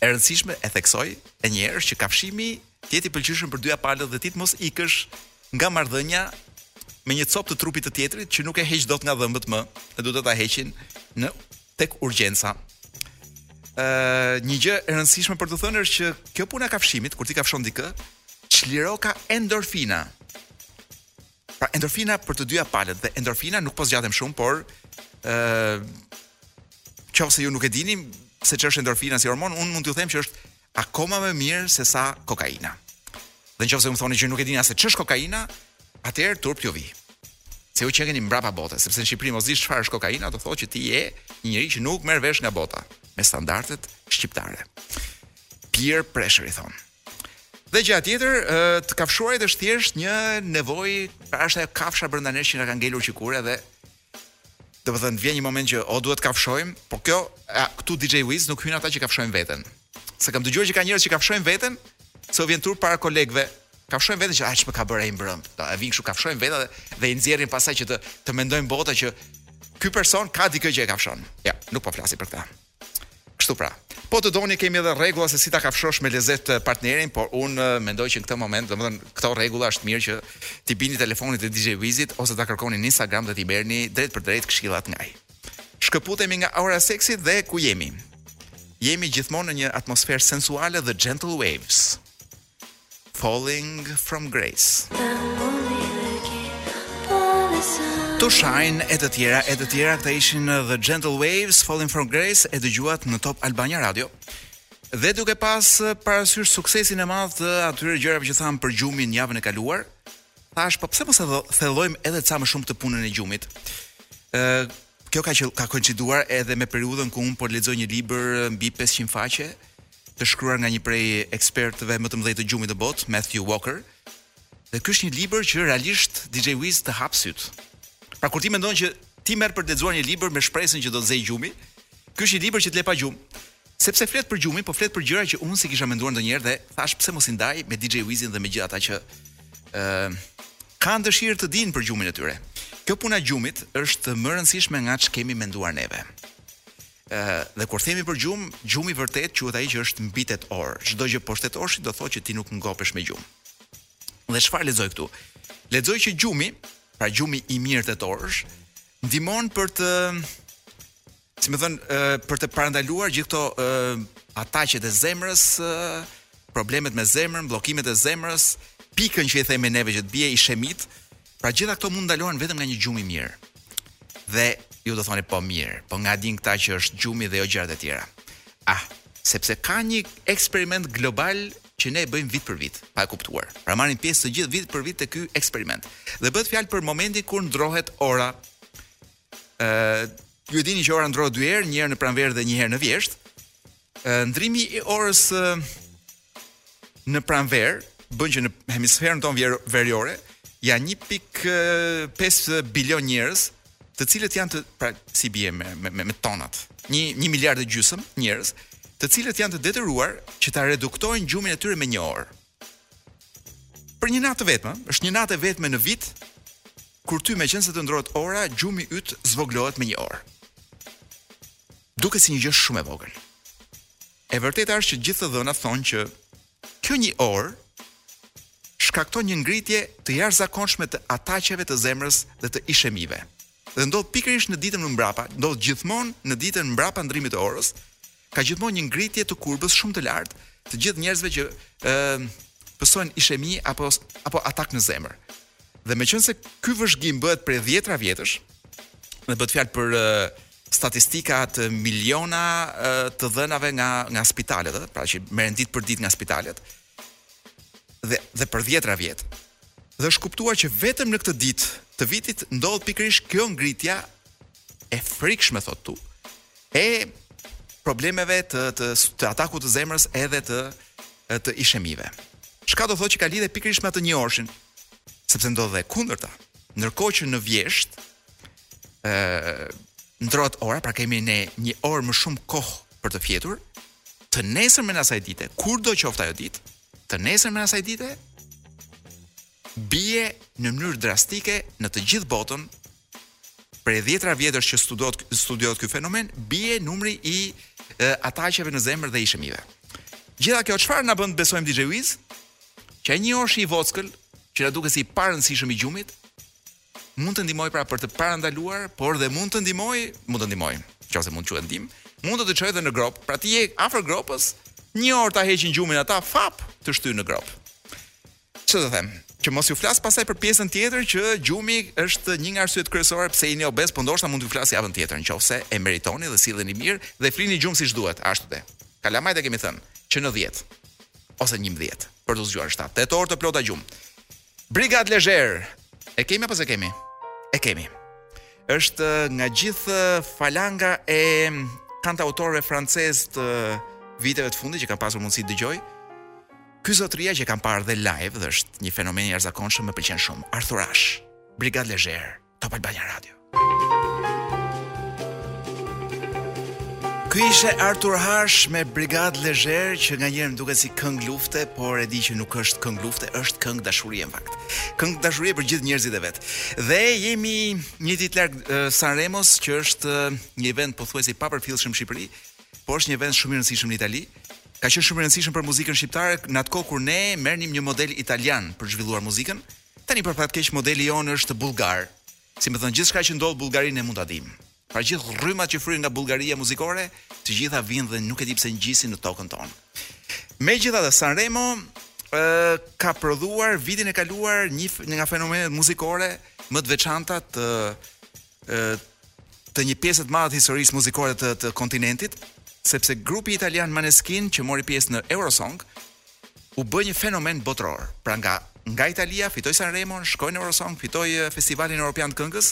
Speaker 2: E rëndësishme e theksoj edhe njëherë që kafshimi të jetë i pëlqyeshëm për të dyja palët dhe ti të mos ikësh nga marrëdhënia me një copë të trupit të tjetrit që nuk e heq dot nga dhëmbët më, e duhet ta heqin në tek urgjenca. Ë një gjë e rëndësishme për t'u thënë është që kjo puna e kafshimit, kur ti kafshon dikë, çliroka endorfina. Pra endorfina për të dyja palët dhe endorfina nuk po zgjatem shumë, por ë nëse ju nuk e dini se ç'është endorfina si hormon, unë mund t'ju them që është akoma më e mirë se sa kokaina. Dhe nëse më thoni që nuk e dini as se ç'është kokaina, atëherë turp t'ju vijë. Se ju qenkeni mbrapa bote, sepse në Shqipëri mos dish çfarë është kokaina, do thotë që ti je një njeri që nuk merr vesh nga bota me standardet shqiptare. Peer pressure i thonë. Dhe gjëja tjetër, të kafshuarit është thjesht një nevojë, pra është ajo kafsha brenda nesh që na ka ngelur që kur dhe Domethënë vjen një moment që o duhet të kafshojmë, po kjo a, këtu DJ Wiz nuk hyn ata që kafshojnë veten. Se kam dëgjuar që ka njerëz që kafshojnë veten, se u vjen turp para kolegëve, kafshojnë veten që ja ç'më ka bërë ai mbrëm. Do e vin kështu kafshojnë veten dhe, dhe i nxjerrin pastaj që të të mendojë bota që ky person ka dikë që e kafshon. Ja, nuk po flasim për këtë. Kështu pra. Po të doni kemi edhe rregulla se si ta kafshosh me lezet partnerin, por un mendoj që në këtë moment, domethënë këto rregulla është mirë që t'i bini telefonit të DJ Wizit ose ta kërkoni në Instagram dhe t'i merrni drejtpërdrejt këshillat nga ai. Shkëputemi nga ora e seksit dhe ku jemi? Jemi gjithmonë në një atmosferë sensuale dhe gentle waves. Falling from grace. To Shine e të tjera e të tjera këta ishin The Gentle Waves Falling From Grace e dëgjuat në Top Albania Radio. Dhe duke pas eh, parasysh suksesin e madh të atyre gjërave që thamë për gjumin javën e kaluar, thashë po pse mos e thellojmë edhe ca më shumë këtë punën e gjumit. Ë eh, kjo ka që ka koinciduar edhe me periudhën ku un po lexoj një libër eh, mbi 500 faqe të shkruar nga një prej ekspertëve më të mëdhenj të gjumit në botë, Matthew Walker. Dhe ky është një libër që realisht DJ Wiz të hap sytë. Pra kur ti mendon që ti merr për të lexuar një libër me shpresën që do të zërë gjumi, ky është një libër që të lë pa gjumë. Sepse flet për gjumin, po flet për gjëra që unë s'i kisha menduar ndonjëherë dhe thashë pse mos i ndaj me DJ Wizin dhe me gjithë ata që ë uh, kanë dëshirë të dinë për gjumin e tyre. Kjo puna e gjumit është më e rëndësishme nga ç'kemi menduar neve. Dhe kur themi për gjumë, gjumë i vërtetë quhet ai që është mbi tetë orë. Çdo gjë poshtë tetorëshit do thotë që ti nuk ngopesh me gjumë. Dhe çfarë lexoj këtu? Lexoj që gjumi, pra gjumi i mirë tetorësh, ndihmon për të si me thënë për të parandaluar gjithë këto ataqet e zemrës, problemet me zemrën, bllokimet e zemrës, pikën që i themi neve që të bie ishemitë, Pra gjitha këto mund ndalohen vetëm nga një gjumë i mirë. Dhe ju do thoni po mirë, po nga din këta që është gjumi dhe jo gjërat e tjera. Ah, sepse ka një eksperiment global që ne e bëjmë vit për vit, pa e kuptuar. Pra marrin pjesë të gjithë vit për vit te ky eksperiment. Dhe bëhet fjalë për momentin kur ndrohet ora. Ë, ju e dini që ora ndrohet dy herë, një herë në pranverë dhe një herë në vjeshtë. Ndrimi i orës në pranverë bën që në hemisferën tonë vjer, veriore janë 1.5 bilion njerëz, të cilët janë të pra si bie me me, me tonat. 1 1 miliard e gjysmë njerëz, të cilët janë të detyruar që ta reduktojnë gjumin e tyre me 1 orë. Për një natë të vetme, është një natë e vetme në vit kur ty meqenëse të ndrohet ora, gjumi yt zvogëlohet me një orë. Duket si një gjë shumë e vogël. E vërteta është që gjithë të dhënat thonë që kjo një orë shkakton një ngritje të jashtëzakonshme të ataqeve të zemrës dhe të ishemive. Dhe ndodh pikërisht në ditën më mbrapa, ndodh gjithmonë në ditën mbrapa ndrimit të orës, ka gjithmonë një ngritje të kurbës shumë të lartë të gjithë njerëzve që ë pësojnë ishemi apo apo atak në zemër. Dhe meqense ky vëzhgim bëhet prej dhjetra vjetësh, dhe bëhet fjalë për statistika të miliona të dhënave nga nga spitalet, ëh, pra që merren ditë për ditë nga spitalet. Dhe dhe për dhjetra vjet. Dhe është kuptuar që vetëm në këtë ditë të vitit ndodh pikërisht kjo ngritja e frikshme thotë tu, e problemeve të të, të atakut të zemrës edhe të të ishemive. Çka do thotë që ka lidhje pikërisht me atë një orshin, sepse ndodh dhe e kundërta. Ndërkohë që në vjesht ë ndrohet ora, pra kemi ne një orë më shumë kohë për të fjetur, të nesërmen e asaj dite, kurdo qoftë ajo ditë, të nesërmen e asaj dite bie në mënyrë drastike në të gjithë botën Prej dhjetra vjetësh që studiohet studiohet ky fenomen, bie numri i e, ataqeve në zemër dhe ishemive. Gjitha kjo çfarë na bën të besojmë DJ Wiz? Që ai një orsh i vockël, që na duket si i parëndësishëm i gjumit, mund të ndihmojë pra për të parandaluar, por dhe mund të ndihmojë, mund të ndihmojë, nëse mund të quhet ndihmë, mund të të çojë edhe në gropë, pra ti je afër gropës, një orë ta heqin gjumin ata, fap, të shtyjnë në gropë. Ç'të të them? Që mos ju flas pastaj për pjesën tjetër që gjumi është një nga arsyet kryesore pse jeni obezë, po ndoshta mund t'ju flas javën tjetër nëse e meritoni dhe silleni mirë dhe flini gjumë siç duhet, ashtu te. Kalamajt e kemi thënë që në 10 ose 11 për të zgjuar 7 8 orë të plota gjumë. Brigad Lezher. E kemi apo s'e kemi? E kemi. Është nga gjithë falanga e kantautorëve francezë të viteve të fundit që kam pasur mundësi të dëgjoj. Ky zotëria që kam parë dhe live dhe është një fenomen i jashtëzakonshëm më pëlqen shumë. Arthur H, Brigade légère, Top Albania Radio. Ky ishte Arthur H me Brigade légère që nganjëherë më duket si këngë lufte, por e di që nuk është këngë lufte, është këngë dashurie në fakt. Këngë dashurie për gjithë njerëzit e vet. Dhe jemi një ditë larg uh, Sanremos që është uh, një event pothuajse i papërfillshëm në Shqipëri, Po është një event shumë i rëndësishëm në Itali. Ka qenë shumë i rëndësishëm për muzikën shqiptare në atë kohë kur ne merrnim një model italian për të zhvilluar muzikën. Tani për fat keq modeli jonë është bullgar. Domethënë gjithçka që ndodh në Bullgari ne mund ta dimë. Pra gjithë rrymat që fryjnë nga Bullgaria muzikore, të gjitha vijnë dhe nuk e di pse ngjisin në tokën tonë. Megjithatë Sanremo ë ka prodhuar vitin e kaluar një një nga fenomenet muzikore më të veçanta të të një pjese të madhe të historisë muzikore të, të kontinentit, sepse grupi italian Maneskin që mori pjesë në Eurosong u bë një fenomen botëror. Pra nga nga Italia fitoi Sanremon, shkoi në Eurosong, fitoi eh, Festivalin Europian të Këngës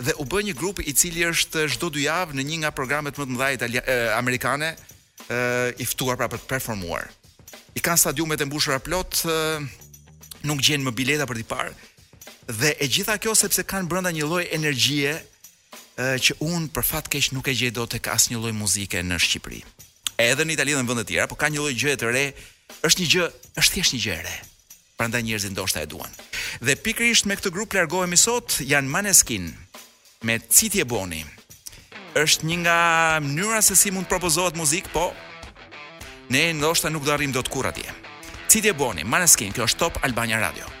Speaker 2: dhe u bë një grup i cili është çdo dy javë në një nga programet më të mëdha italiane eh, amerikane, i ftuar pra për të performuar. I kanë stadiumet e mbushura plot, nuk gjen më bileta për t'i parë. Dhe e gjitha kjo sepse kanë brenda një lloj energjie që unë për fat keq nuk e gjej dot tek asnjë lloj muzike në Shqipëri. Edhe në Itali dhe në vende të tjera, por ka një lloj gjëje e re. Është një gjë, është thjesht një gjë e re. prandaj njerëzit ndoshta e duan. Dhe pikërisht me këtë grup largohemi sot, janë Maneskin me Zitti e buoni. Është një nga mënyrat se si mund të propozohet muzikë, po ne ndoshta nuk do arrijmë dot kurrë atje. Zitti e buoni, Maneskin, kjo është Top Albania Radio.